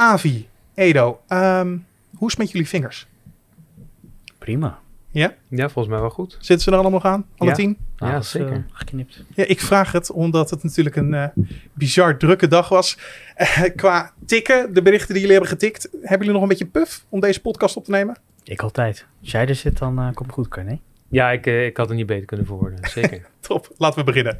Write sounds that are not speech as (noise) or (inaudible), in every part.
Avi, Edo, ehm, hoe is het met jullie vingers? Prima. Ja? Ja, volgens mij wel goed. Zitten ze er allemaal nog aan? Alle Ja. tien? Ja, zeker. eh, geknipt. Ja, ik vraag het omdat het natuurlijk een eh, bizar drukke dag was. Eh, qua tikken, de berichten die jullie hebben getikt. Hebben jullie nog een beetje puff om deze podcast op te nemen? Ik altijd. Als jij er zit, dan komt het goed, Carné. Ja, ik, ik had het niet beter kunnen verwoorden. Zeker. (laughs) Top, laten we beginnen.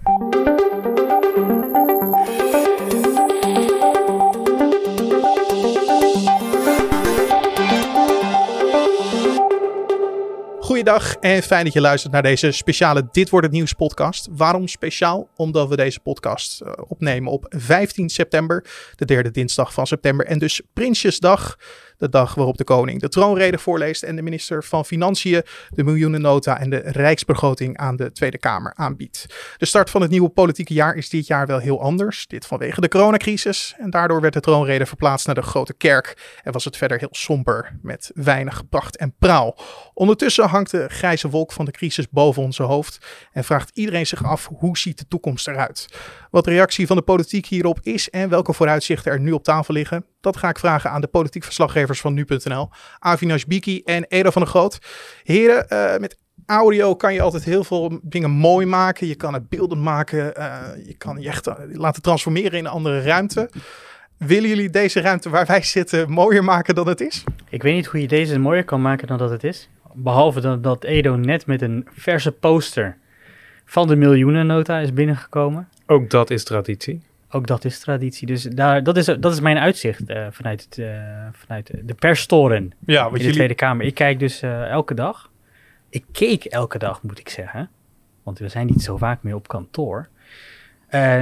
Goeiedag en fijn dat je luistert naar deze speciale Dit Wordt Het Nieuws podcast. Waarom speciaal? Omdat we deze podcast eh, opnemen op 15 september, de derde dinsdag van september. En dus Prinsjesdag, de dag waarop de koning de troonrede voorleest en de minister van Financiën de miljoenennota en de rijksbegroting aan de Tweede Kamer aanbiedt. De start van het nieuwe politieke jaar is dit jaar wel heel anders. Dit vanwege de coronacrisis. En daardoor werd de troonrede verplaatst naar de Grote Kerk. En was het verder heel somber met weinig pracht en praal. Ondertussen hangt de grijze wolk van de crisis boven onze hoofd. En vraagt iedereen zich af hoe ziet de toekomst eruit? Wat de reactie van de politiek hierop is en welke vooruitzichten er nu op tafel liggen. Dat ga ik vragen aan de politiek verslaggevers van nu.nl. Avinash Biki en Edo van der Groot. Heren, eh, met audio kan je altijd heel veel dingen mooi maken. Je kan het beelden maken. eh, je kan je echt eh, laten transformeren in een andere ruimte. Willen jullie deze ruimte waar wij zitten mooier maken dan het is? Ik weet niet hoe je deze mooier kan maken dan dat het is. Behalve dat, dat Edo net met een verse poster van de miljoenennota is binnengekomen. Ook dat is traditie. Ook dat is traditie. Dus daar, dat, is, dat is mijn uitzicht eh, vanuit, het, eh, vanuit de perstoren Ja, in de jullie... Tweede Kamer. Ik kijk dus eh, elke dag. Ik keek elke dag, moet ik zeggen. Want we zijn niet zo vaak meer op kantoor.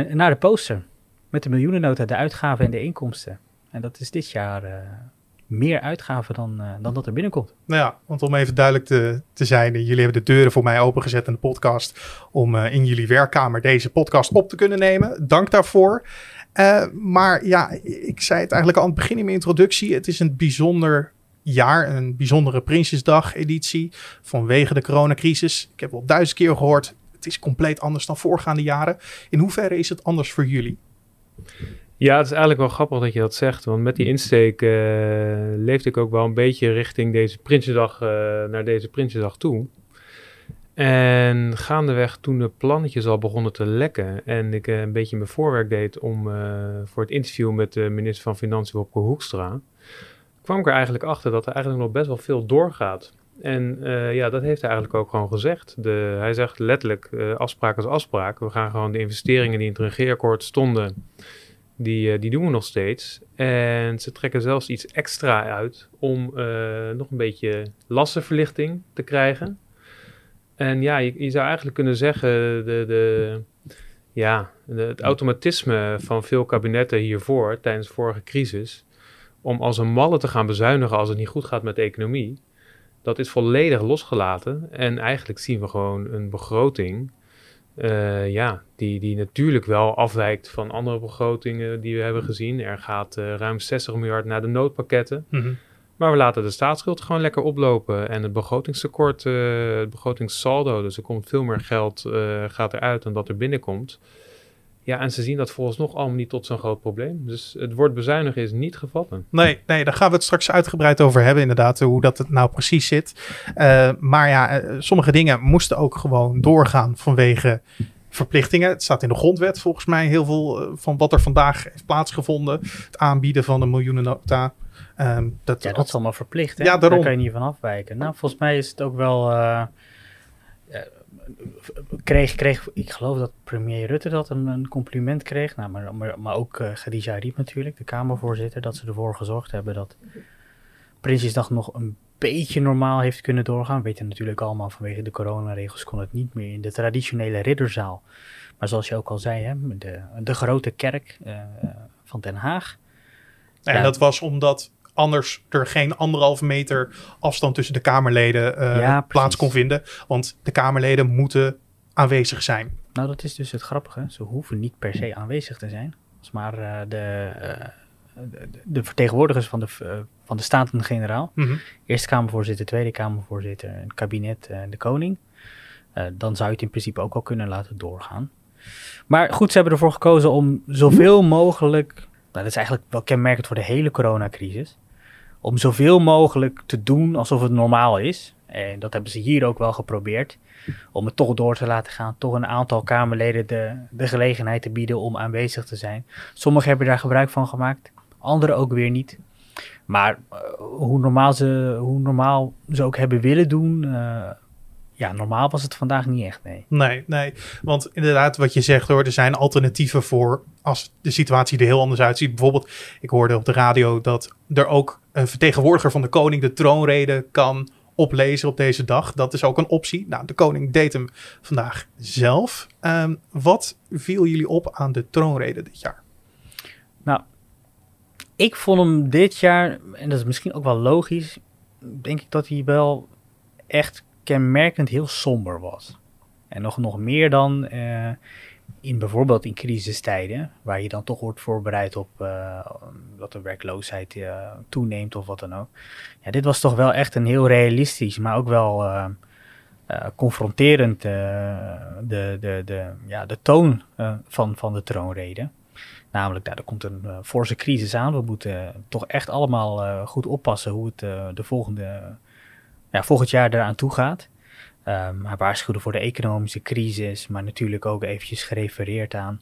naar de poster. Met de miljoenennota, de uitgaven en de inkomsten. En dat is dit jaar meer uitgaven dan, eh, dan dat er binnenkomt. Nou ja, want om even duidelijk te, te zijn, eh, jullie hebben de deuren voor mij opengezet in de podcast om eh, in jullie werkkamer deze podcast op te kunnen nemen. Dank daarvoor. Maar ja, ik zei het eigenlijk al aan het begin in mijn introductie. Het is een bijzonder jaar, een bijzondere Prinsjesdag editie vanwege de coronacrisis. Ik heb wel duizend keer gehoord, het is compleet anders dan voorgaande jaren. In hoeverre is het anders voor jullie? Ja, het is eigenlijk wel grappig dat je dat zegt. Want met die insteek eh, leefde ik ook wel een beetje richting deze Prinsjesdag, eh, naar deze Prinsjesdag toe. En gaandeweg toen de plannetjes al begonnen te lekken en ik eh, een beetje mijn voorwerk deed om voor het interview met de minister van Financiën Wopke Hoekstra, kwam ik er eigenlijk achter dat er eigenlijk nog best wel veel doorgaat. En ja, dat heeft hij eigenlijk ook gewoon gezegd. De, hij zegt letterlijk, afspraak is afspraak. We gaan gewoon de investeringen die in het regeerakkoord stonden, die, eh, die doen we nog steeds. En ze trekken zelfs iets extra uit om eh, nog een beetje lastenverlichting te krijgen. En ja, je, zou eigenlijk kunnen zeggen, de, de, ja, het automatisme van veel kabinetten hiervoor, tijdens de vorige crisis, om als een malle te gaan bezuinigen als het niet goed gaat met de economie, dat is volledig losgelaten. En eigenlijk zien we gewoon een begroting, eh, ja, die, die natuurlijk wel afwijkt van andere begrotingen die we hebben gezien. Er gaat eh, ruim 60 miljard naar de noodpakketten. Maar we laten de staatsschuld gewoon lekker oplopen. En het begrotingstekort, eh, het begrotingssaldo, dus er komt veel meer geld gaat eruit dan dat er binnenkomt. Ja, en ze zien dat volgens nog allemaal niet tot zo'n groot probleem. Dus het woord bezuinigen is niet gevallen. Nee, nee, daar gaan we het straks uitgebreid over hebben, inderdaad, hoe dat het nou precies zit. Eh, maar ja, eh, sommige dingen moesten ook gewoon doorgaan vanwege verplichtingen. Het staat in de grondwet volgens mij heel veel eh, van wat er vandaag heeft plaatsgevonden. Het aanbieden van een miljoenennota. Ehm dat, Ja, dat is allemaal verplicht. Hè? Ja, daarom. Daar kan je niet van afwijken. Nou, volgens mij is het ook wel. Kreeg, kreeg, ik geloof dat premier Rutte dat een, een compliment kreeg. Nou, maar, maar, maar ook uh, Khadija Ariep natuurlijk, de Kamervoorzitter, dat ze ervoor gezorgd hebben dat Prinsjesdag nog een beetje normaal heeft kunnen doorgaan. We weten natuurlijk allemaal vanwege de coronaregels kon het niet meer in de traditionele ridderzaal. Maar zoals je ook al zei, hè, de, de grote kerk uh, van Den Haag. En ja. dat was omdat anders er geen anderhalve meter afstand tussen de Kamerleden uh, ja, plaats kon vinden. Want de Kamerleden moeten aanwezig zijn. Nou, dat is dus het grappige. Ze hoeven niet per se aanwezig te zijn. Als maar uh, de, uh, de, de, vertegenwoordigers van de, van de Staten-Generaal, Mhm. mm -hmm. Eerste Kamervoorzitter, Tweede Kamervoorzitter, het kabinet en de koning, dan zou je het in principe ook al kunnen laten doorgaan. Maar goed, ze hebben ervoor gekozen om zoveel mogelijk dat is eigenlijk wel kenmerkend voor de hele coronacrisis, om zoveel mogelijk te doen alsof het normaal is. En dat hebben ze hier ook wel geprobeerd. Om het toch door te laten gaan. Toch een aantal Kamerleden de, de gelegenheid te bieden om aanwezig te zijn. Sommigen hebben daar gebruik van gemaakt. Anderen ook weer niet. Maar uh, hoe, normaal ze, hoe normaal ze ook hebben willen doen. Uh, ja, normaal was het vandaag niet echt, nee. Nee, nee. Want inderdaad, wat je zegt hoor, er zijn alternatieven voor als de situatie er heel anders uitziet. Bijvoorbeeld, ik hoorde op de radio dat er ook een vertegenwoordiger van de koning de troonrede kan oplezen op deze dag. Dat is ook een optie. Nou, de koning deed hem vandaag zelf. Um, wat viel jullie op aan de troonrede dit jaar? Nou, ik vond hem dit jaar, en dat is misschien ook wel logisch, denk ik dat hij wel echt kenmerkend heel somber was. En nog, nog meer dan uh, in bijvoorbeeld in crisistijden, waar je dan toch wordt voorbereid op uh, dat de werkloosheid uh, toeneemt of wat dan ook. Ja, dit was toch wel echt een heel realistisch, maar ook wel confronterend de, de, de, ja, de toon van, van de troonrede. Namelijk, nou, er komt een forse crisis aan. We moeten toch echt allemaal goed oppassen hoe het de volgende, volgend jaar eraan toe gaat. Um, waarschuwde voor de economische crisis, maar natuurlijk ook eventjes gerefereerd aan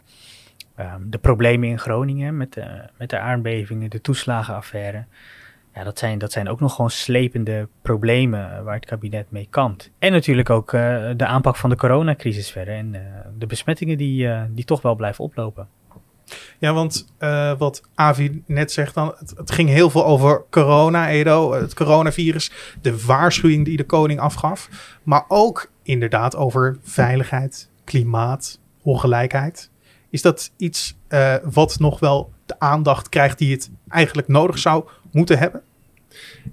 um, de problemen in Groningen met de, met de aardbevingen, de toeslagenaffaire. Ja, dat zijn, dat zijn ook nog gewoon slepende problemen waar het kabinet mee kampt. En natuurlijk ook uh, de aanpak van de coronacrisis verder en uh, de besmettingen die, die toch wel blijven oplopen. Ja, want uh, wat Avi net zegt dan, het, ging heel veel over corona, Edo, het coronavirus, de waarschuwing die de koning afgaf, maar ook inderdaad over veiligheid, klimaat, ongelijkheid. Is dat iets uh, wat nog wel de aandacht krijgt die het eigenlijk nodig zou moeten hebben?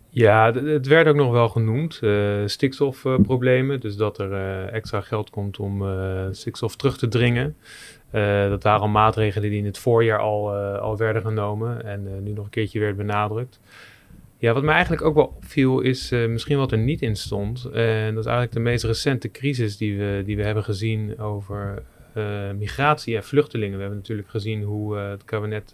Ja, het werd ook nog wel genoemd, uh, stikstofproblemen. dus dat er extra geld komt om stikstof terug te dringen. Uh, dat waren maatregelen die in het voorjaar al, uh, al werden genomen en uh, nu nog een keertje werd benadrukt. Ja, wat mij eigenlijk ook wel opviel is misschien wat er niet in stond. En dat is eigenlijk de meest recente crisis die we, die we hebben gezien over migratie en vluchtelingen. We hebben natuurlijk gezien hoe het kabinet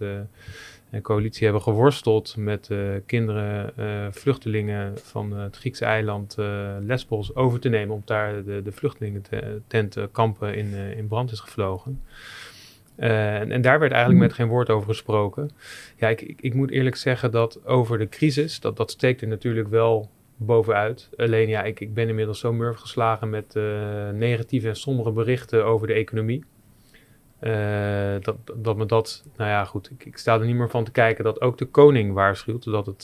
en coalitie hebben geworsteld met kinderen, vluchtelingen van het Griekse eiland Lesbos over te nemen. Om daar de, de vluchtelingententenkampen in, in brand is gevlogen. En, en, daar werd eigenlijk met geen woord over gesproken. Ja, ik, ik, ik, moet eerlijk zeggen dat over de crisis, dat, dat steekt er natuurlijk wel bovenuit. Alleen ja, ik, ik ben inmiddels zo murf geslagen met negatieve en sombere berichten over de economie. Uh, dat, dat me dat, nou ja, goed, ik, ik, sta er niet meer van te kijken dat ook de koning waarschuwt dat het.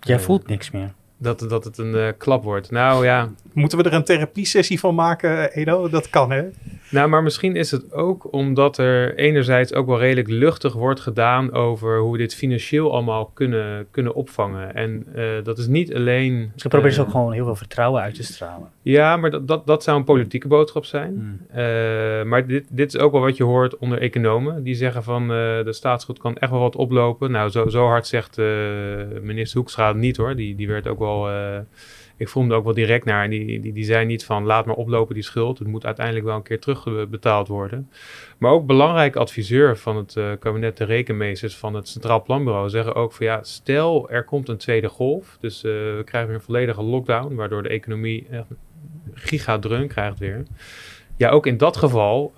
Jij voelt niks meer dat, dat het een uh, klap wordt. Nou ja. Moeten we er een therapiesessie van maken, Edo? Dat kan, hè? Nou, maar misschien is het ook omdat er enerzijds ook wel redelijk luchtig wordt gedaan over hoe we dit financieel allemaal kunnen, kunnen opvangen. En uh, dat is niet alleen. Ze proberen uh, ook gewoon heel veel vertrouwen uit te stralen. Ja, maar dat, dat, dat zou een politieke boodschap zijn. Hmm. maar dit, dit is ook wel wat je hoort onder economen. Die zeggen van de staatsschuld kan echt wel wat oplopen. Nou, zo, zo hard zegt minister Hoekstra niet hoor. Die, die werd ook wel. Uh, ik voelde ook wel direct naar. En die, die, die zei niet van laat maar oplopen die schuld. Het moet uiteindelijk wel een keer terugbetaald worden. Maar ook belangrijk adviseur van het uh, kabinet de rekenmeesters van het Centraal Planbureau zeggen ook van ja, stel er komt een tweede golf. Dus uh, we krijgen een volledige lockdown. Waardoor de economie echt gigadreun krijgt weer. Ja, ook in dat geval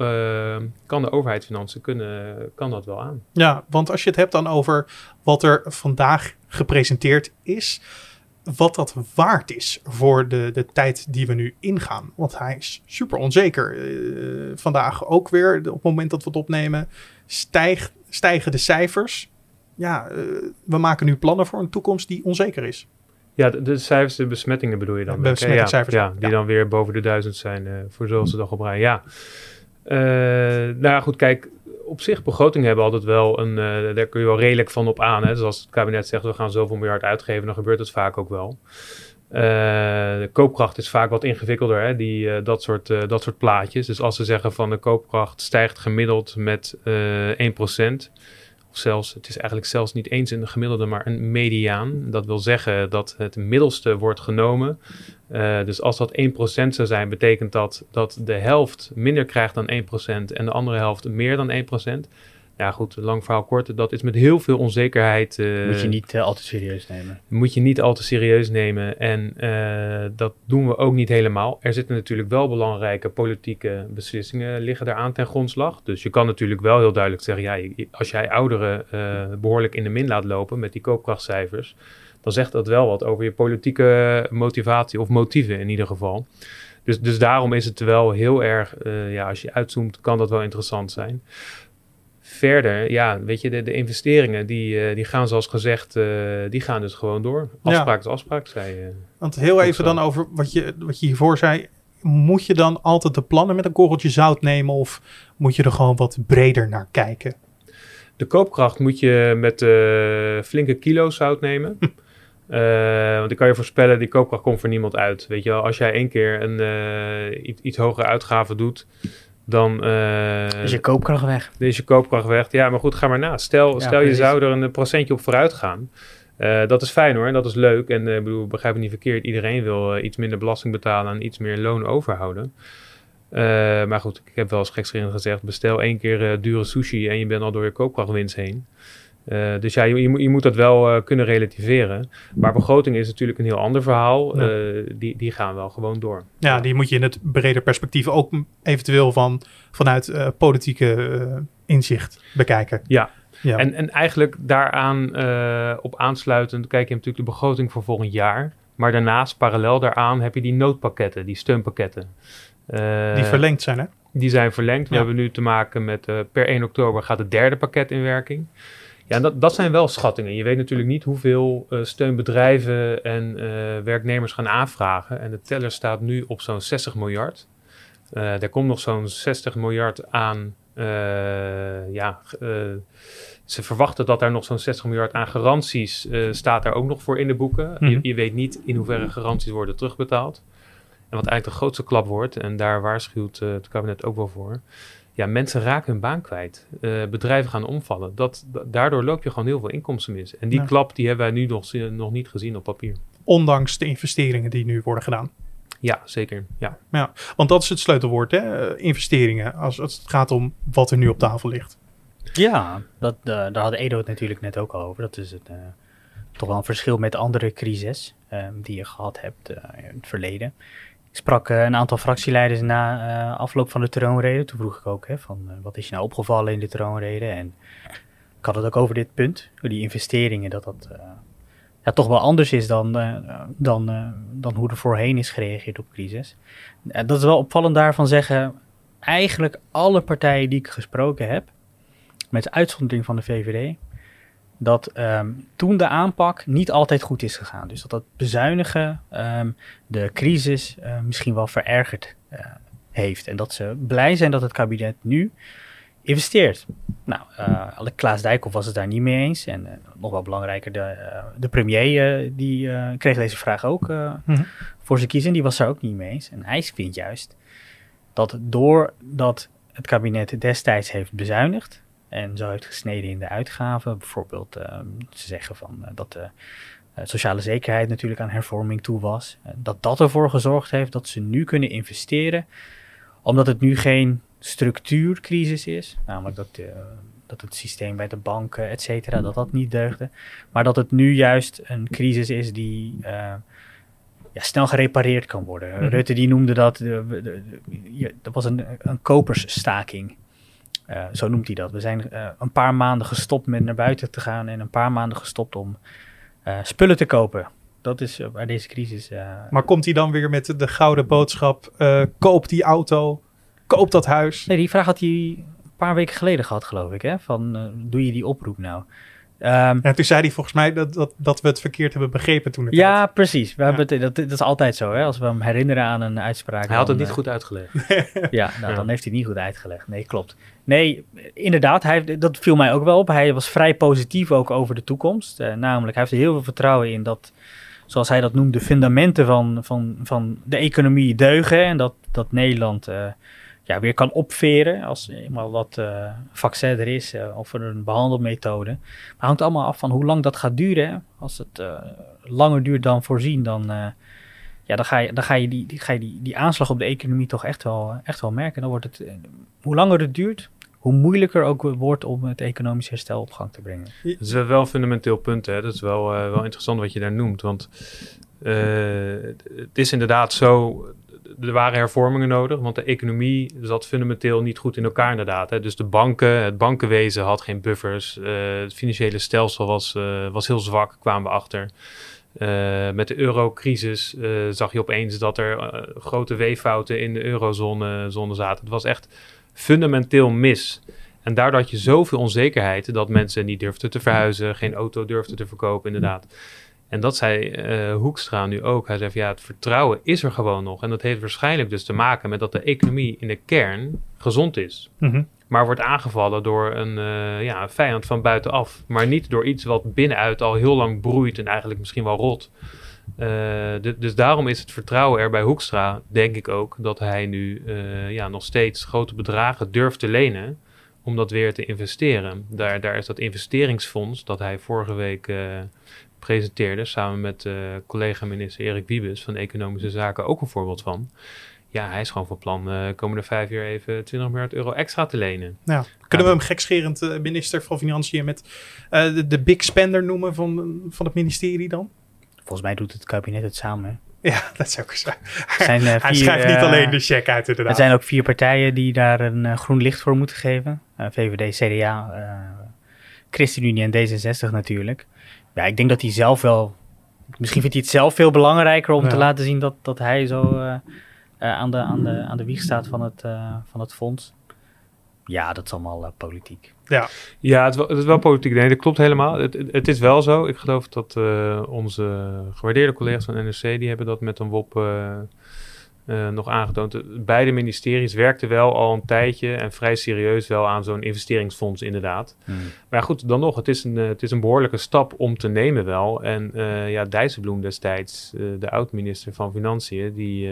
kan de overheidsfinanciën kunnen, kan dat wel aan. Ja, want als je het hebt dan over wat er vandaag gepresenteerd is wat dat waard is voor de, de tijd die we nu ingaan. Want hij is super onzeker. Uh, vandaag ook weer, op het moment dat we het opnemen, stijg, stijgen de cijfers. Ja, uh, we maken nu plannen voor een toekomst die onzeker is. Ja, de, de cijfers, de besmettingen bedoel je dan? Besmettingscijfers. Ja, ja, die ja. dan weer boven de duizend zijn uh, voor zoals ze dag op rij. Ja. nou ja, goed, kijk, op zich, begroting hebben altijd wel een, uh, daar kun je wel redelijk van op aan. Hè? Dus als het kabinet zegt we gaan zoveel miljard uitgeven, dan gebeurt het vaak ook wel. Uh, de koopkracht is vaak wat ingewikkelder, hè? Die, uh, dat, soort, dat soort plaatjes. Dus als ze zeggen van de koopkracht stijgt gemiddeld met 1%, of zelfs, het is eigenlijk zelfs niet eens een gemiddelde, maar een mediaan. Dat wil zeggen dat het middelste wordt genomen. Uh, dus als dat 1% zou zijn, betekent dat dat de helft minder krijgt dan 1% en de andere helft meer dan 1%. Ja, goed, lang verhaal kort. Dat is met heel veel onzekerheid. Uh, moet je niet uh, al te serieus nemen. Moet je niet al te serieus nemen. En uh, dat doen we ook niet helemaal. Er zitten natuurlijk wel belangrijke politieke beslissingen liggen daaraan ten grondslag. Dus je kan natuurlijk wel heel duidelijk zeggen: ja, als jij ouderen behoorlijk in de min laat lopen met die koopkrachtcijfers, dan zegt dat wel wat over je politieke motivatie of motieven in ieder geval. Dus, dus daarom is het wel heel erg, ja, als je uitzoomt, kan dat wel interessant zijn verder, ja, weet je, de, de investeringen die, uh, die gaan zoals gezegd, uh, die gaan dus gewoon door. Afspraak is afspraak, zei je. Want heel even dan over wat je, wat je hiervoor zei. Moet je dan altijd de plannen met een korreltje zout nemen of moet je er gewoon wat breder naar kijken? De koopkracht moet je met uh, flinke kilo zout nemen. (laughs) want ik kan je voorspellen, die koopkracht komt voor niemand uit. Weet je wel, als jij één keer een iets, iets hogere uitgave doet, dan... Uh, is je koopkracht weg. Dan is je koopkracht weg. Ja, maar goed, ga maar na. Stel, stel je zou er een procentje op vooruit gaan. Uh, dat is fijn hoor, en dat is leuk. En uh, bedoel, begrijp me niet verkeerd, iedereen wil iets minder belasting betalen en iets meer loon overhouden. maar goed, ik heb wel eens gekscherend gezegd, bestel één keer dure sushi en je bent al door je koopkrachtwinst heen. Uh, dus ja, je, je, moet dat wel uh, kunnen relativeren. Maar begroting is natuurlijk een heel ander verhaal. Ja. Uh, die, die gaan wel gewoon door. Ja, die moet je in het breder perspectief ook eventueel van, vanuit politieke inzicht bekijken. Ja, ja. En, en eigenlijk daaraan op aansluitend kijk je natuurlijk de begroting voor volgend jaar. Maar daarnaast, parallel daaraan, heb je die noodpakketten, die steunpakketten. die verlengd zijn, hè? Die zijn verlengd. We hebben nu te maken met per 1 oktober gaat het derde pakket in werking. Ja, dat, dat zijn wel schattingen. Je weet natuurlijk niet hoeveel uh, steunbedrijven en uh, werknemers gaan aanvragen. En de teller staat nu op zo'n 60 miljard. Uh, er komt nog zo'n 60 miljard aan. ja, ze verwachten dat er nog zo'n 60 miljard aan garanties staat daar ook nog voor in de boeken. je, Mhm. je weet niet in hoeverre garanties worden terugbetaald. En wat eigenlijk de grootste klap wordt, en daar waarschuwt het kabinet ook wel voor ja, mensen raken hun baan kwijt. Uh, bedrijven gaan omvallen. Dat, da daardoor loop je gewoon heel veel inkomsten mis. En die Ja. klap die hebben wij nu nog, nog niet gezien op papier. Ondanks de investeringen die nu worden gedaan. Ja, zeker. Ja. Ja, want dat is het sleutelwoord, hè? eh, investeringen. Als het gaat om wat er nu op tafel ligt. Ja, dat, eh, daar had Edo het natuurlijk net ook al over. Dat is het, eh, toch wel een verschil met andere crises eh, die je gehad hebt eh, in het verleden. Sprak eh, een aantal fractieleiders na eh, afloop van de troonrede. Toen vroeg ik ook, hè, van, eh, wat is je nou opgevallen in de troonrede? En ik had het ook over dit punt, die investeringen, dat dat ja, toch wel anders is dan, dan, dan hoe er voorheen is gereageerd op crisis. Dat is wel opvallend daarvan zeggen, eigenlijk alle partijen die ik gesproken heb, met uitzondering van de VVD, dat ehm, toen de aanpak niet altijd goed is gegaan. Dus dat dat bezuinigen ehm, de crisis eh, misschien wel verergerd eh, heeft. En dat ze blij zijn dat het kabinet nu investeert. Nou, uh, Klaas Dijkhoff was het daar niet mee eens. En nog wel belangrijker, de, de premier die kreeg deze vraag ook Mhm. voor zijn kiezen. Die was daar ook niet mee eens. En hij vindt juist dat doordat het kabinet destijds heeft bezuinigd en zo heeft gesneden in de uitgaven, bijvoorbeeld ehm, ze zeggen van dat de sociale zekerheid natuurlijk aan hervorming toe was, dat dat ervoor gezorgd heeft dat ze nu kunnen investeren, omdat het nu geen structuurcrisis is, namelijk dat, dat het systeem bij de banken, et cetera, dat dat niet deugde, maar dat het nu juist een crisis is die uh, ja, snel gerepareerd kan worden. Mhm. Rutte die noemde dat, dat was een, een kopersstaking. Uh, zo noemt hij dat. We zijn uh, een paar maanden gestopt met naar buiten te gaan en een paar maanden gestopt om uh, spullen te kopen. Dat is waar deze crisis. uh, Maar komt hij dan weer met de gouden boodschap: uh, koop die auto, koop dat huis? Nee, die vraag had hij een paar weken geleden gehad, geloof ik. Hè? Van uh, doe je die oproep nou? Um, en toen zei hij volgens mij dat, dat, dat we het verkeerd hebben begrepen toen. Ja, tijd. precies. We ja. hebben het, dat, dat, is altijd zo. Hè? Als we hem herinneren aan een uitspraak. Hij had dan, het niet uh, goed uitgelegd. (laughs) ja, nou, ja, dan heeft hij het niet goed uitgelegd. Nee, klopt. Nee, inderdaad, hij, dat viel mij ook wel op. Hij was vrij positief ook over de toekomst. Uh, namelijk, hij heeft er heel veel vertrouwen in dat, zoals hij dat noemt, de fundamenten van, van, van de economie deugen. En dat, dat Nederland uh, ja, weer kan opveren als eenmaal wat uh, vaccin er is of een behandelmethode. Maar het hangt allemaal af van hoe lang dat gaat duren. Als het langer duurt dan voorzien, dan, ja, dan, ga je, dan ga je, die, die, ga je die, die aanslag op de economie toch echt wel, echt wel merken. Dan wordt het, hoe langer het duurt, hoe moeilijker ook wordt om het economisch herstel op gang te brengen. Dat is wel een fundamenteel punt. Hè? Dat is wel, uh, wel interessant wat je daar noemt. Want uh, het is inderdaad zo. Er waren hervormingen nodig, want de economie zat fundamenteel niet goed in elkaar inderdaad. Hè? Dus de banken, het bankenwezen had geen buffers. Uh, het financiële stelsel was, was heel zwak, kwamen we achter. Uh, met de eurocrisis uh, zag je opeens dat er uh, grote weeffouten in de eurozone zone zaten. Het was echt fundamenteel mis. En daardoor had je zoveel onzekerheid dat mensen niet durfden te verhuizen, geen auto durfden te verkopen, inderdaad. En dat zei Hoekstra nu ook. Hij zei van ja, het vertrouwen is er gewoon nog. En dat heeft waarschijnlijk dus te maken met dat de economie in de kern gezond is. Mm -hmm. Maar wordt aangevallen door een, uh, ja, een vijand van buitenaf. Maar niet door iets wat binnenuit al heel lang broeit en eigenlijk misschien wel rot. Uh, dus daarom is het vertrouwen er bij Hoekstra, denk ik ook, dat hij nu uh, ja, nog steeds grote bedragen durft te lenen om dat weer te investeren. Daar, daar is dat investeringsfonds dat hij vorige week presenteerde, samen met collega-minister Erik Wiebes van Economische Zaken ook een voorbeeld van ja, hij is gewoon van plan de komende vijf jaar even 20 miljard euro extra te lenen. Ja. Kunnen we hem gekscherend minister van Financiën met de, de, big spender noemen van, van het ministerie dan? Volgens mij doet het kabinet het samen. Ja, dat zou ik zeggen. Zijn, (laughs) vier, hij schrijft niet alleen de check uit inderdaad. Er zijn ook vier partijen die daar een groen licht voor moeten geven. VVD, CDA, ChristenUnie en D66 natuurlijk. Ja, ik denk dat hij zelf wel... Misschien vindt hij het zelf veel belangrijker om ja. te laten zien dat, dat hij zo uh, aan, de, aan, de, aan de wieg staat van het, uh, van het fonds. Ja, dat is allemaal uh, politiek. Ja, ja het, is wel, het is wel politiek. Nee, dat klopt helemaal. Het, het, het is wel zo. Ik geloof dat onze gewaardeerde collega's van NRC... die hebben dat met een WOP nog aangetoond. Beide ministeries werkten wel al een tijdje... en vrij serieus wel aan zo'n investeringsfonds inderdaad. Hmm. Maar goed, dan nog. Het is een, het is een behoorlijke stap om te nemen wel. En ja, Dijsselbloem destijds, de oud-minister van Financiën... die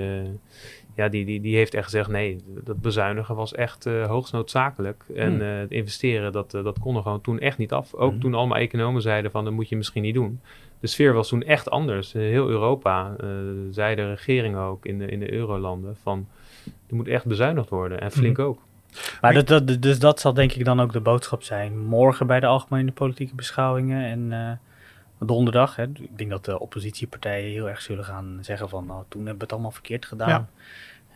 ja, die, die, die heeft echt gezegd: nee, dat bezuinigen was echt uh, hoogst noodzakelijk. En uh, het investeren, dat, uh, dat kon er gewoon toen echt niet af. Ook Hmm. toen allemaal economen zeiden: van dat moet je misschien niet doen. De sfeer was toen echt anders. Heel Europa zei de regering ook in de, in de eurolanden: van er moet echt bezuinigd worden. En flink Hmm. ook. Maar dat, dat, dus dat zal denk ik dan ook de boodschap zijn. Morgen bij de algemene politieke beschouwingen en uh, donderdag. Hè, ik denk dat de oppositiepartijen heel erg zullen gaan zeggen van... nou, toen hebben we het allemaal verkeerd gedaan. Ja.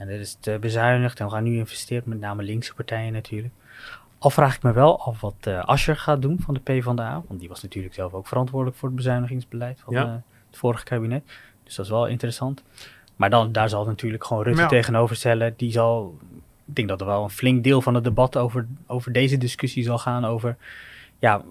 En dit is te bezuinigd en we gaan nu investeren, met name linkse partijen natuurlijk. Al vraag ik me wel af wat uh, Ascher gaat doen van de PvdA. Want die was natuurlijk zelf ook verantwoordelijk voor het bezuinigingsbeleid van Ja. uh, het vorige kabinet. Dus dat is wel interessant. Maar dan, daar zal natuurlijk gewoon Rutte Ja. tegenover stellen. Die zal, ik denk dat er wel een flink deel van het debat over, over deze discussie zal gaan. Over, ja,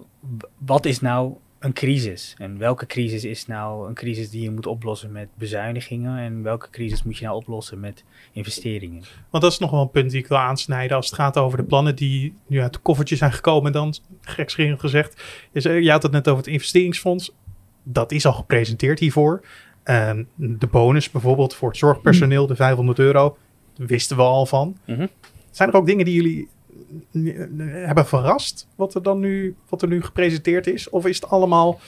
wat is nou een crisis? En welke crisis is nou een crisis die je moet oplossen met bezuinigingen? En welke crisis moet je nou oplossen met investeringen? Want dat is nog wel een punt die ik wil aansnijden als het gaat over de plannen die nu uit de koffertje zijn gekomen. Dan, gekscherend gezegd, is, uh, je had het net over het investeringsfonds. Dat is al gepresenteerd hiervoor. Um, de bonus bijvoorbeeld voor het zorgpersoneel, de 500 euro, wisten we al van. Mhm. Zijn er ook dingen die jullie hebben verrast, wat er dan nu, wat er nu gepresenteerd is? Of is het allemaal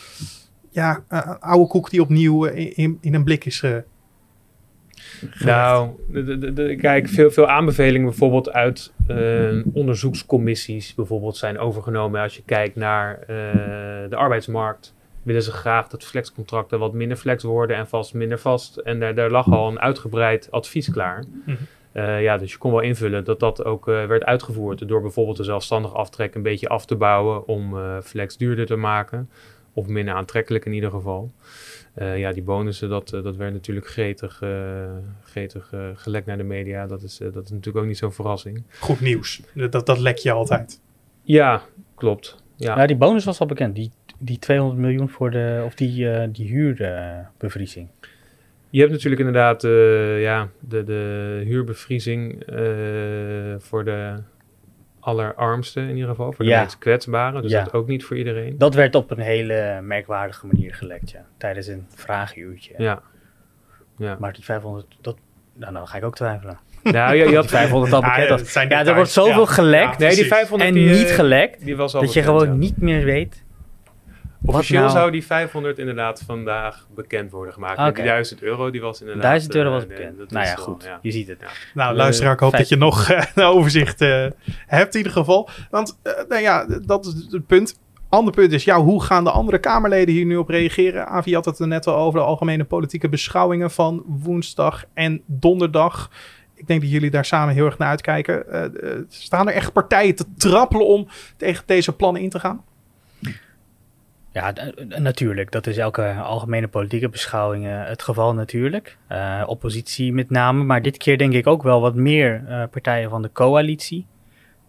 ja, uh, oude koek die opnieuw in, in een blik is uh, Nou, de, de, de, kijk, veel, veel aanbevelingen bijvoorbeeld uit uh, onderzoekscommissies bijvoorbeeld zijn overgenomen. Als je kijkt naar uh, de arbeidsmarkt, willen ze graag dat flexcontracten wat minder flex worden en vast minder vast. En daar, daar lag al een uitgebreid advies klaar. Mhm. Uh, ja, dus je kon wel invullen dat dat ook uh, werd uitgevoerd door bijvoorbeeld de zelfstandig aftrek een beetje af te bouwen om uh, flex duurder te maken. Of minder aantrekkelijk in ieder geval. Uh, ja, die bonussen, dat, uh, dat werd natuurlijk gretig, uh, gretig gelekt naar de media. Dat is, dat is natuurlijk ook niet zo'n verrassing. Goed nieuws. Dat, dat lek je altijd. Ja, klopt. Ja. Nou, die bonus was al bekend. Die, die 200 miljoen voor de, of die, uh, die huurbevriezing. Je hebt natuurlijk inderdaad uh, ja, de, de huurbevriezing uh, voor de allerarmsten in ieder geval. Voor de Ja. meest kwetsbaren. Dus Ja. dat ook niet voor iedereen. Dat werd op een hele merkwaardige manier gelekt, ja. Tijdens een vragenuurtje. Ja. ja. Maar die 500, dat, nou, nou ga ik ook twijfelen. Nou, je, je had (laughs) 500 al bekend ja, Ja, er wordt zoveel Ja. gelekt Ja, Nee, die precies. 500 en die, eh, niet gelekt. Die was al Dat je gewoon ja. niet meer weet Officieel nou- zou die 500 inderdaad vandaag bekend worden gemaakt. Oké. Die 1000 euro die was inderdaad... 1000 euro eh, was nee, bekend. nou ja, wel, goed. ja. Je ziet het. Ja. Nou, Eh, luisteraar, ik hoop dat je nog eh, (laughs) een overzicht eh, hebt in ieder geval. Want, eh, nou ja, dat is het punt. Ander punt is, ja, hoe gaan de andere Kamerleden hier nu op reageren? Avi had het er net al over de algemene politieke beschouwingen van woensdag en donderdag. Ik denk dat jullie daar samen heel erg naar uitkijken. Eh, eh, staan er echt partijen te trappelen om tegen deze plannen in te gaan? Ja, d- natuurlijk. Dat is elke algemene politieke beschouwing eh, het geval natuurlijk. Eh, oppositie met name, maar dit keer denk ik ook wel wat meer eh, partijen van de coalitie.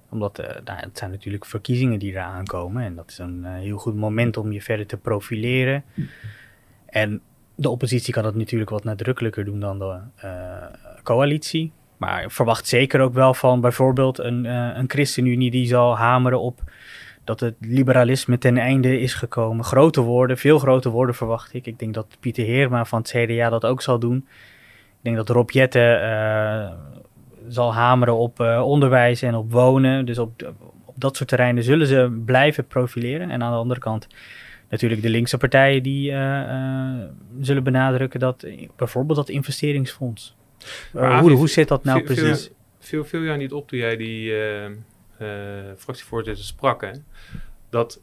Omdat eh, nou, het zijn natuurlijk verkiezingen die eraan komen. En dat is een eh, heel goed moment om je verder te profileren. En de oppositie kan dat natuurlijk wat nadrukkelijker doen dan de eh, coalitie. Maar verwacht zeker ook wel van bijvoorbeeld een, eh een ChristenUnie die zal hameren op dat het liberalisme ten einde is gekomen. Grote woorden, veel grote woorden verwacht ik. Ik denk dat Pieter Heerma van het CDA dat ook zal doen. Ik denk dat Rob Jette eh, zal hameren op eh, onderwijs en op wonen. Dus op, op dat soort terreinen zullen ze blijven profileren. En aan de andere kant natuurlijk de linkse partijen die eh, zullen benadrukken dat bijvoorbeeld dat investeringsfonds. Maar hoe, hoe zit dat nou precies? Viel, viel jou niet op toen jij die fractievoorzitter sprak, hè? Dat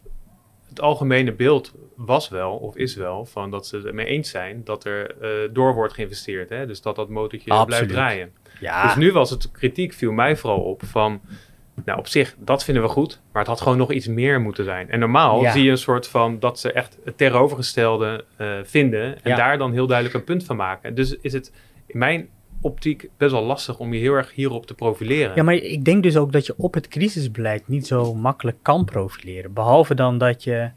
het algemene beeld was wel, of is wel, van dat ze het ermee eens zijn dat er eh, door wordt geïnvesteerd. Hè? Dus dat dat motortje blijft draaien. Ja, Dus nu was het kritiek, viel mij vooral op van. Nou, op zich, dat vinden we goed, maar het had gewoon nog iets meer moeten zijn. En normaal Ja. zie je een soort van dat ze echt het tegenovergestelde eh, vinden en Ja. daar dan heel duidelijk een punt van maken. Dus is het in mijn optiek best wel lastig om je heel erg hierop te profileren. Ja, maar ik denk dus ook dat je op het crisisbeleid niet zo makkelijk kan profileren. Behalve dan dat je.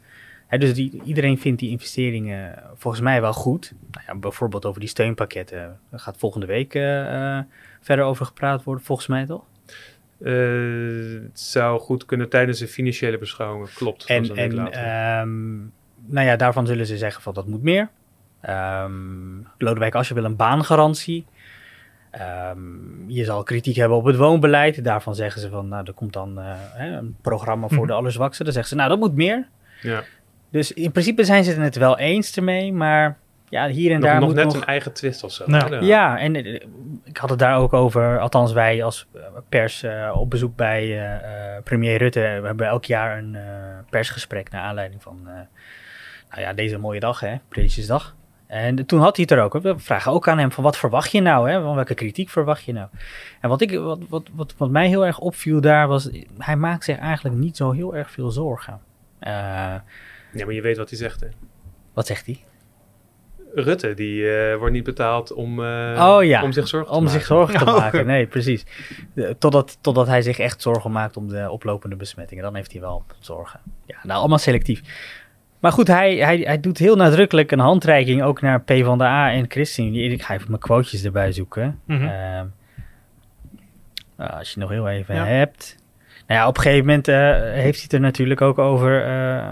Hè, dus die, iedereen vindt die investeringen volgens mij wel goed. Nou ja, bijvoorbeeld over die steunpakketten. Daar gaat volgende week eh, eh, verder over gepraat worden, volgens mij toch? Eh, het zou goed kunnen tijdens de financiële beschouwingen, klopt. En, en ehm, nou ja, daarvan zullen ze zeggen van dat moet meer. Ehm Lodewijk Asscher wil een baangarantie. Ehm, je zal kritiek hebben op het woonbeleid. Daarvan zeggen ze van, nou, er komt dan eh, een programma voor Mhm. de allerzwaksten. Dan zeggen ze, nou, dat moet meer. ja. Dus in principe zijn ze het wel eens ermee, maar ja, hier en nog, daar nog moet net nog... een eigen twist of zo. Nou? Ja, en eh, ik had het daar ook over, althans wij als eh, pers op bezoek bij premier Rutte. We hebben elk jaar een persgesprek naar aanleiding van nou ja, deze mooie dag, hè, Prinsjesdag. En toen had hij het er ook. We vragen ook aan hem van wat verwacht je nou? Hè? Van welke kritiek verwacht je nou? En wat, ik, wat, wat, wat, wat mij heel erg opviel daar was, hij maakt zich eigenlijk niet zo heel erg veel zorgen. Eh, Ja, maar je weet wat hij zegt, hè? wat zegt hij? Rutte, die eh, wordt niet betaald om, eh, Oh ja, om zich zorgen te Om maken. zich zorgen te (laughs) Oh. maken, nee, precies. De- Totdat, totdat hij zich echt zorgen maakt om de oplopende besmettingen. Dan heeft hij wel zorgen. Ja, nou, allemaal selectief. Maar goed, hij, hij, hij doet heel nadrukkelijk een handreiking ook naar PvdA en ChristenUnie. Ik ga even mijn quotejes erbij zoeken. Mhm. Ehm, nou, als je nog heel even Ja. hebt. Nou ja, op een gegeven moment eh, heeft hij het er natuurlijk ook over eh,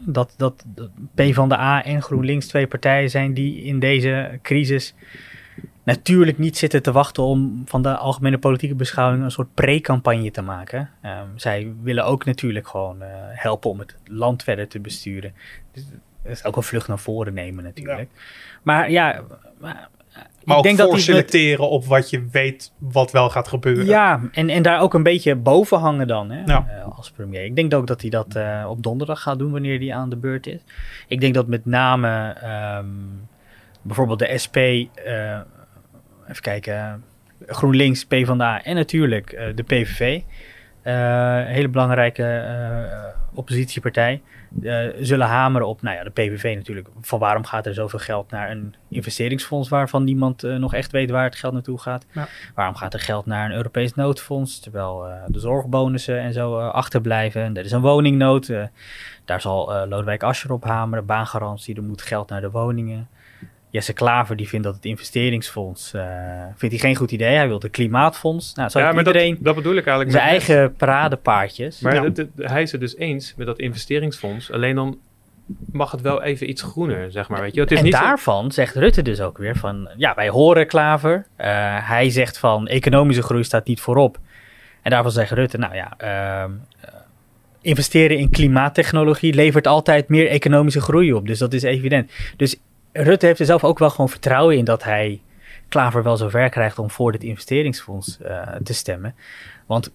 dat, dat, dat PvdA en GroenLinks twee partijen zijn die in deze crisis natuurlijk niet zitten te wachten om van de algemene politieke beschouwing een soort pre-campagne te maken. Ehm, zij willen ook natuurlijk gewoon eh, helpen om het land verder te besturen. Dus dat is ook een vlucht naar voren nemen natuurlijk. Maar ja, maar, Maar ook hij met- op wat je weet wat wel gaat gebeuren. ja, en, en daar ook een beetje boven hangen dan hè, Ja. eh, als premier. Ik denk ook dat hij dat eh, op donderdag gaat doen wanneer hij aan de beurt is. Ik denk dat met name ehm, bijvoorbeeld de SP, even kijken, GroenLinks, PvdA en natuurlijk eh, de PVV, eh, een hele belangrijke eh, oppositiepartij, eh, zullen hameren op, nou ja, de PVV natuurlijk. Van waarom gaat er zoveel geld naar een investeringsfonds waarvan niemand eh, nog echt weet waar het geld naartoe gaat? Ja. Waarom gaat er geld naar een Europees noodfonds, terwijl eh, de zorgbonussen en zo eh, achterblijven? En Er is een woningnood, eh, daar zal eh, Lodewijk Asscher op hameren, baangarantie, er moet geld naar de woningen. Jesse Klaver die vindt dat het investeringsfonds, eh, vindt hij geen goed idee. Hij wil het klimaatfonds. Nou, zo Ja, maar iedereen dat, dat bedoel ik eigenlijk. zijn eigen paradepaardjes. Maar hij is het dus eens met dat investeringsfonds. Alleen dan mag het wel even iets groener, zeg maar. Weet je? Het is en niet zo- daarvan zegt Rutte dus ook weer van, ja, wij horen Klaver. Eh, hij zegt van, economische groei staat niet voorop. En daarvan zegt Rutte, nou ja, ehm, eh, investeren in klimaattechnologie levert altijd meer economische groei op. Dus dat is evident. Dus Rutte heeft er zelf ook wel gewoon vertrouwen in dat hij Klaver wel zover krijgt om voor dit investeringsfonds uh, te stemmen. Want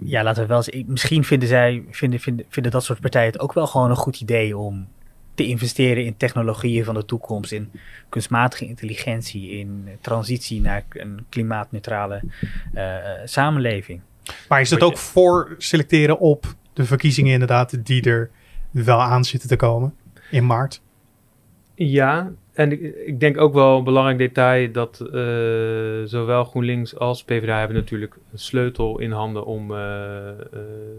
ja, laten we wel eens, misschien vinden zij, vinden, vinden, vinden dat soort partijen het ook wel gewoon een goed idee om te investeren in technologieën van de toekomst, in kunstmatige intelligentie, in transitie naar een klimaatneutrale uh, samenleving. Maar is het ook voor selecteren op de verkiezingen inderdaad die er wel aan zitten te komen in maart? Ja, en ik, ik, denk ook wel een belangrijk detail dat uh, zowel GroenLinks als PvdA hebben natuurlijk een sleutel in handen om uh,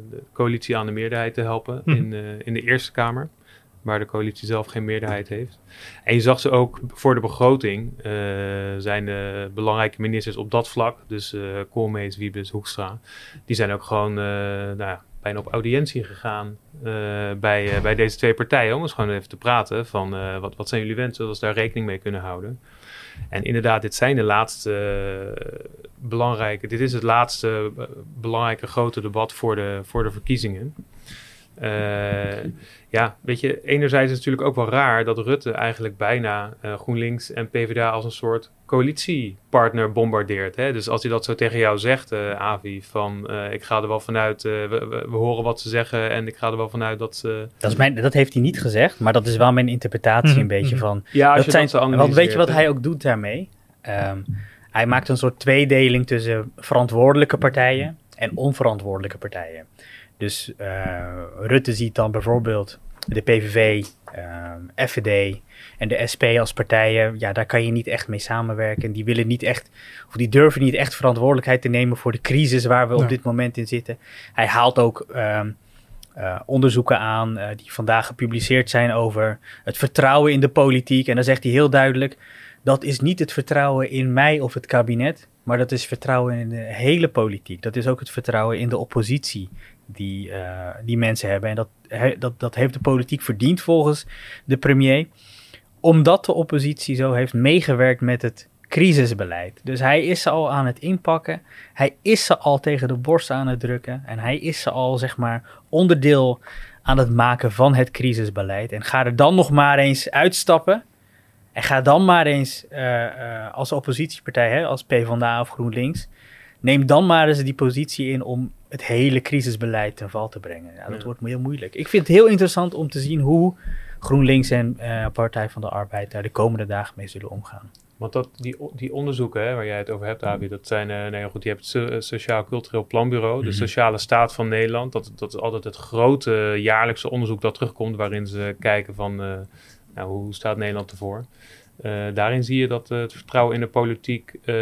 de coalitie aan de meerderheid te helpen hm. in, in de Eerste Kamer waar de coalitie zelf geen meerderheid heeft. En je zag ze ook voor de begroting, zijn de belangrijke ministers op dat vlak, dus Koolmees, Wiebes, Hoekstra, die zijn ook gewoon nou ja, bijna op audiëntie gegaan bij, bij deze twee partijen, om eens gewoon even te praten van wat, wat zijn jullie wensen, zodat daar rekening mee kunnen houden. En inderdaad, dit zijn de laatste belangrijke, dit is het laatste belangrijke grote debat voor de, voor de verkiezingen. Uh, ja, weet je, enerzijds is het natuurlijk ook wel raar dat Rutte eigenlijk bijna uh, GroenLinks en PvdA als een soort coalitiepartner bombardeert. Hè? Dus als hij dat zo tegen jou zegt, uh, Avi, van ik ga er wel vanuit, we, we, we, horen wat ze zeggen en ik ga er wel vanuit dat ze... Dat, is mijn, dat heeft hij niet gezegd, maar dat is wel mijn interpretatie een beetje mhm. van... Ja, als dat je zijn, Want weet je wat hij ook doet daarmee? Um, hij maakt een soort tweedeling tussen verantwoordelijke partijen en onverantwoordelijke partijen. Dus uh, Rutte ziet dan bijvoorbeeld de PVV, uh, FVD en de SP als partijen. Ja, daar kan je niet echt mee samenwerken. Die willen niet echt, of die durven niet echt verantwoordelijkheid te nemen voor de crisis waar we op dit moment in zitten. Hij haalt ook uh, onderzoeken aan uh, die vandaag gepubliceerd zijn over het vertrouwen in de politiek. En dan zegt hij heel duidelijk: dat is niet het vertrouwen in mij of het kabinet. Maar dat is vertrouwen in de hele politiek. Dat is ook het vertrouwen in de oppositie die, uh, die mensen hebben. En dat, dat, dat heeft de politiek verdiend volgens de premier. Omdat de oppositie zo heeft meegewerkt met het crisisbeleid. Dus hij is ze al aan het inpakken. Hij is ze al tegen de borst aan het drukken. En hij is ze al, zeg maar, onderdeel aan het maken van het crisisbeleid. En ga er dan nog maar eens uitstappen. En ga dan maar eens uh, uh, als oppositiepartij, hè, als PvdA of GroenLinks, neem dan maar eens die positie in om het hele crisisbeleid ten val te brengen. Ja, dat ja. wordt heel moeilijk. Ik vind het heel interessant om te zien hoe GroenLinks en uh, Partij van de Arbeid daar de komende dagen mee zullen omgaan. Want dat, die, die onderzoeken hè, waar jij het over hebt, Avi, dat zijn, uh, nee goed, je hebt het Sociaal Cultureel Planbureau, mm -hmm. de sociale staat van Nederland. Dat, dat is altijd het grote jaarlijkse onderzoek dat terugkomt, waarin ze kijken van, uh, nou, hoe staat Nederland ervoor? Uh, daarin zie je dat het vertrouwen in de politiek uh,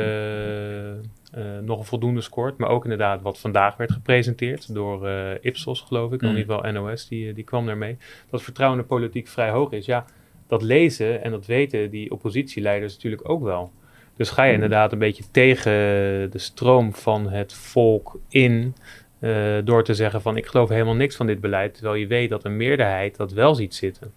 nog een voldoende scoort. Maar ook inderdaad wat vandaag werd gepresenteerd door uh, Ipsos, geloof ik. Mm. In ieder geval NOS, die, die kwam daarmee. Dat vertrouwen in de politiek vrij hoog is. Ja, dat lezen en dat weten die oppositieleiders natuurlijk ook wel. Dus ga je inderdaad een beetje tegen de stroom van het volk in... Uh, door te zeggen van ik geloof helemaal niks van dit beleid. Terwijl je weet dat een meerderheid dat wel ziet zitten.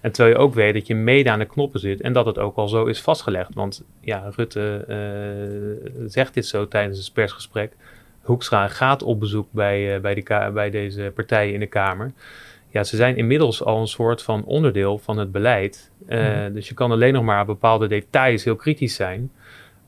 En terwijl je ook weet dat je mede aan de knoppen zit en dat het ook al zo is vastgelegd. Want ja, Rutte uh, zegt dit zo tijdens het persgesprek. Hoekstra gaat op bezoek bij, uh, bij, de bij deze partijen in de Kamer. Ja, ze zijn inmiddels al een soort van onderdeel van het beleid. Uh, mm. Dus je kan alleen nog maar bepaalde details heel kritisch zijn.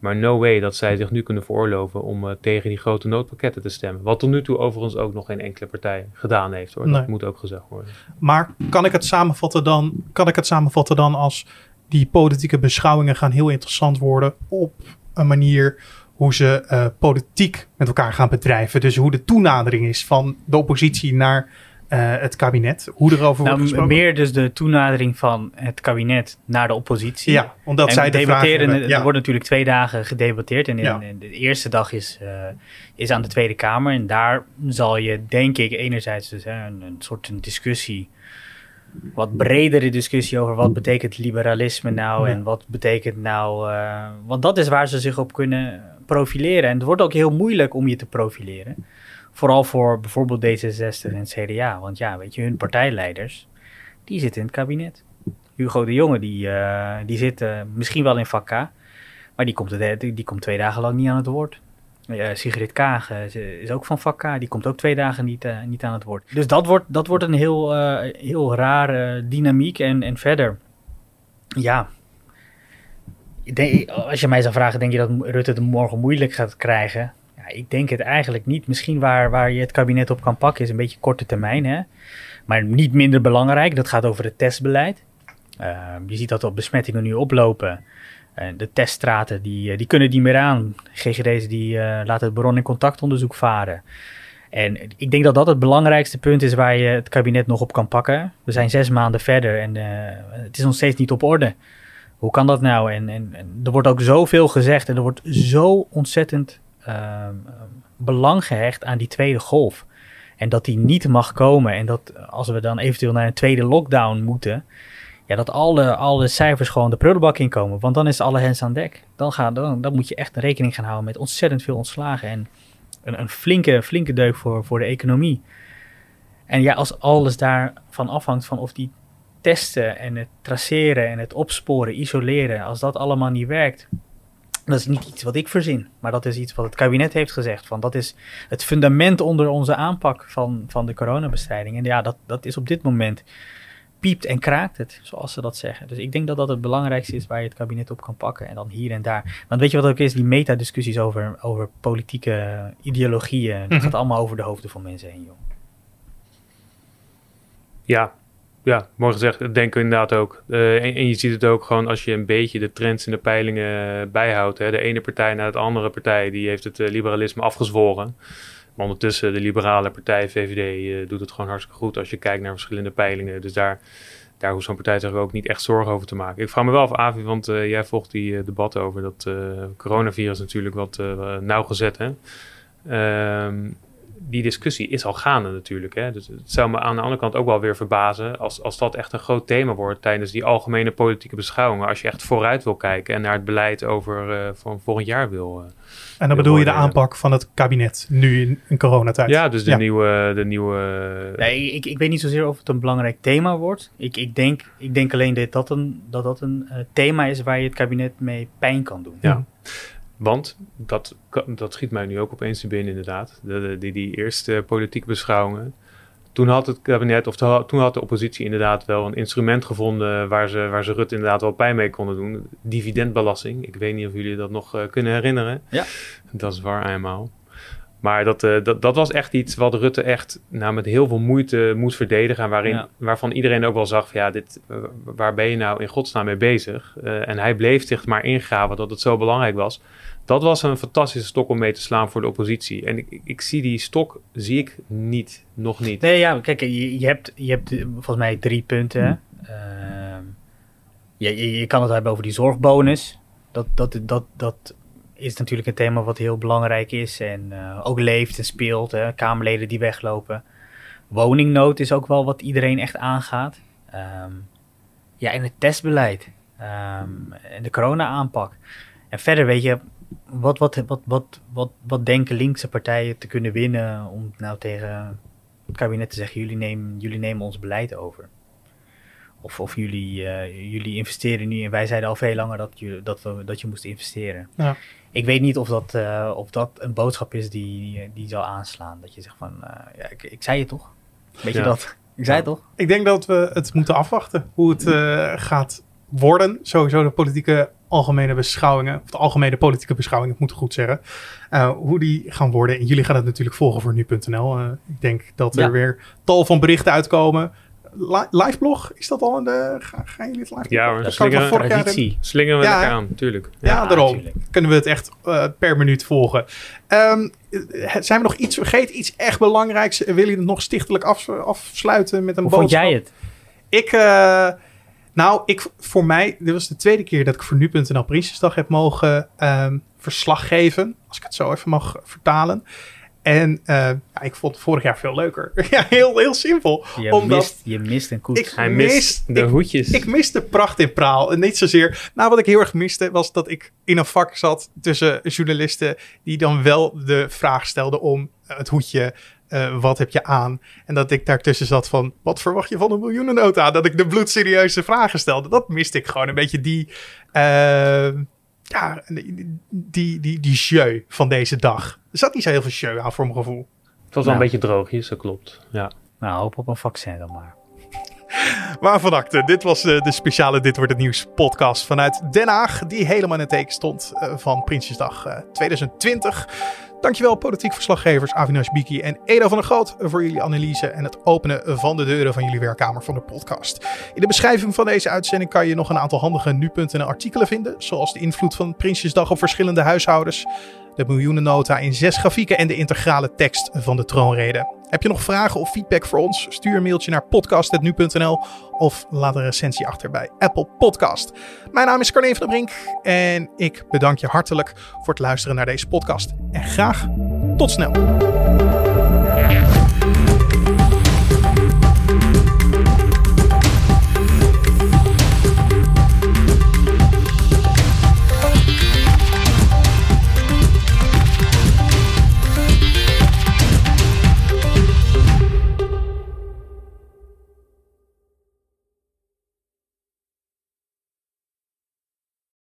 Maar no way dat zij zich nu kunnen veroorloven om uh, tegen die grote noodpakketten te stemmen. Wat tot nu toe overigens ook nog geen enkele partij gedaan heeft hoor. Nee. Dat moet ook gezegd worden. Maar kan ik het samenvatten dan, kan ik het samenvatten dan als die politieke beschouwingen gaan heel interessant worden op een manier hoe ze uh, politiek met elkaar gaan bedrijven. Dus hoe de toenadering is van de oppositie naar het kabinet, hoe erover nou, wordt gesproken? Meer dus de toenadering van het kabinet naar de oppositie. Ja, omdat en zij debatteren. De ja. Er wordt natuurlijk twee dagen gedebatteerd. En in, ja. de eerste dag is, uh, is aan de Tweede Kamer. En daar zal je, denk ik, enerzijds dus hè, een, een soort een discussie wat bredere discussie over wat betekent liberalisme nou ja. en wat betekent nou. Uh, want dat is waar ze zich op kunnen profileren. En het wordt ook heel moeilijk om je te profileren. Vooral voor bijvoorbeeld D66 en CDA. Want ja, weet je, hun partijleiders, die zitten in het kabinet. Hugo de Jonge, die, uh, die zit uh, misschien wel in vak K. Maar die komt, die komt twee dagen lang niet aan het woord. Sigrid Kaag eh, is ook van vak K. Die komt ook twee dagen niet, eh, niet aan het woord. Dus dat wordt, dat wordt een heel, eh, heel rare dynamiek. En, en verder, ja. Als je mij zou vragen, denk je dat Rutte het morgen moeilijk gaat krijgen? Ja, ik denk het eigenlijk niet. Misschien waar, waar je het kabinet op kan pakken is een beetje korte termijn. Hè? Maar niet minder belangrijk. Dat gaat over het testbeleid. Uh, je ziet dat de besmettingen nu oplopen. Uh, de teststraten die, die kunnen niet meer aan. GGD's die uh, laten het bron- en contactonderzoek varen. En ik denk dat dat het belangrijkste punt is waar je het kabinet nog op kan pakken. We zijn zes maanden verder en uh, het is nog steeds niet op orde. Hoe kan dat nou? En, en er wordt ook zoveel gezegd en er wordt zo ontzettend uh, belang gehecht aan die tweede golf. En dat die niet mag komen. En dat als we dan eventueel naar een tweede lockdown moeten. Ja, dat alle, alle cijfers gewoon de prullenbak inkomen. Want dan is alle hens aan dek. Dan, gaat, dan, dan moet je echt rekening gaan houden met ontzettend veel ontslagen. En een, een flinke, flinke deuk voor, voor de economie. En ja, als alles daarvan afhangt van of die testen en het traceren en het opsporen, isoleren, als dat allemaal niet werkt, dat is niet iets wat ik verzin, maar dat is iets wat het kabinet heeft gezegd. Van dat is het fundament onder onze aanpak van, van de coronabestrijding. En ja, dat, dat is op dit moment piept en kraakt het, zoals ze dat zeggen. Dus ik denk dat dat het belangrijkste is waar je het kabinet op kan pakken. En dan hier en daar. Want weet je wat ook is? Die metadiscussies over, over politieke ideologieën. Dat Mhm. gaat allemaal over de hoofden van mensen heen, joh. Ja, ja, mooi gezegd. Dat denken we inderdaad ook. Uh, en, je ziet het ook gewoon als je een beetje de trends in de peilingen bijhoudt. Hè. De ene partij naar de andere partij, die heeft het uh, liberalisme afgezworen. Maar ondertussen, de liberale partij, VVD, doet het gewoon hartstikke goed als je kijkt naar verschillende peilingen. Dus daar, daar hoeft zo'n partij zich ook niet echt zorgen over te maken. Ik vraag me wel af, Avi, want jij volgt die uh, debatten over dat coronavirus natuurlijk wat nauwgezet. Hè? Um, die discussie is al gaande natuurlijk. Hè? Dus het zou me aan de andere kant ook wel weer verbazen als, als dat echt een groot thema wordt tijdens die algemene politieke beschouwingen. Als je echt vooruit wil kijken en naar het beleid over uh, van volgend jaar wil. Uh, en dan bedoel je de aanpak van het kabinet nu in, in coronatijd? Ja, dus de ja. nieuwe... De nieuwe nee, ik, ik weet niet zozeer of het een belangrijk thema wordt. Ik, ik, denk, ik denk alleen dat dat een, dat dat een uh, thema is waar je het kabinet mee pijn kan doen. Ja. Want dat, dat schiet mij nu ook opeens binnen, inderdaad. De, de, die, die eerste politieke beschouwingen. Toen had het kabinet, of toen had de oppositie inderdaad wel een instrument gevonden waar ze, waar ze Rutte inderdaad wel pijn mee konden doen. Dividendbelasting. Ik weet niet of jullie dat nog uh, kunnen herinneren. Ja. Dat is waar eenmaal. Maar dat, uh, dat, dat was echt iets wat Rutte echt nou, met heel veel moeite moest verdedigen. En waarin, Ja. waarvan iedereen ook wel zag van ja, dit, uh, waar ben je nou in godsnaam mee bezig? Uh, en hij bleef zich maar ingraven dat het zo belangrijk was. Dat was een fantastische stok om mee te slaan voor de oppositie. En ik, ik, ik zie die stok, zie ik niet, nog niet. Nee, ja, kijk, je, je, hebt, je hebt eh, volgens mij drie punten. Hm. Je, je, je, kan het hebben over die zorgbonus. Dat, dat, dat, dat is natuurlijk een thema wat heel belangrijk is en uh, ook leeft en speelt. Hè? Kamerleden die weglopen. Woningnood is ook wel wat iedereen echt aangaat. Um, ja, en het testbeleid. Um, en de corona-aanpak. En verder weet je, wat, wat, wat, wat, wat, wat denken linkse partijen te kunnen winnen om nou tegen het kabinet te zeggen, jullie nemen, jullie nemen ons beleid over. Of, of jullie, uh, jullie investeren nu en wij zeiden al veel langer dat je, dat we, dat je moest investeren. Ja. Ik weet niet of dat, uh, of dat een boodschap is die, die zal aanslaan. Dat je zegt van, uh, ja, ik, ik zei het toch? Weet ja. je dat? Ik zei het toch? Ik denk dat we het moeten afwachten hoe het gaat worden. Sowieso de politieke algemene beschouwingen, of de algemene politieke beschouwingen, ik moet het goed zeggen, uh, hoe die gaan worden. En jullie gaan het natuurlijk volgen voor nu.nl. Uh, ik denk dat er ja. weer tal van berichten uitkomen. Li live blog, is dat al in de... Ga, gaan jullie het live Ja, hoor. Slingeren, in... slingeren we ja, aan, natuurlijk. Ja, ja daarom tuurlijk. kunnen we het echt uh, per minuut volgen. Um, zijn we nog iets vergeten? Iets echt belangrijks? Willen jullie het nog stichtelijk af, afsluiten met een Hoe boodschap? vond jij het? Ik... uh, nou, ik, voor mij, dit was de tweede keer dat ik voor nu.nl Prinsjesdag heb mogen um, verslag geven. Als ik het zo even mag vertalen. En uh, ja, ik vond het vorig jaar veel leuker. (laughs) ja, heel, heel simpel. Je, omdat mist, je mist een koets. Ik Hij mist de ik, hoedjes. Ik miste pracht in praal. En niet zozeer... Nou, wat ik heel erg miste was dat ik in een vak zat tussen journalisten... die dan wel de vraag stelden om het hoedje... Uh, wat heb je aan? En dat ik daartussen zat van, wat verwacht je van een miljoenennota? Dat ik de bloedserieuze vragen stelde. Dat miste ik gewoon een beetje die, uh, ja, die, die, die, die jeu van deze dag. Er zat niet zo heel veel jeu aan voor mijn gevoel. Het was wel een beetje droogjes, dat klopt. Ja. Nou, hoop op een vaccin dan maar. (laughs) Maar van acte, dit was de, de speciale Dit Wordt Het Nieuws podcast vanuit Den Haag. Die helemaal in het teken stond uh, van Prinsjesdag uh, 2020. Dankjewel politiek verslaggevers Avinash Biki en Eda van der Groot voor jullie analyse en het openen van de deuren van jullie werkkamer van de podcast. In de beschrijving van deze uitzending kan je nog een aantal handige nu.nl artikelen vinden, zoals de invloed van Prinsjesdag op verschillende huishoudens, de miljoenennota in zes grafieken en de integrale tekst van de troonrede. Heb je nog vragen of feedback voor ons? Stuur een mailtje naar podcast.nu.nl of laat een recensie achter bij Apple Podcast. Mijn naam is Carne van der Brink en ik bedank je hartelijk voor het luisteren naar deze podcast. En graag tot snel.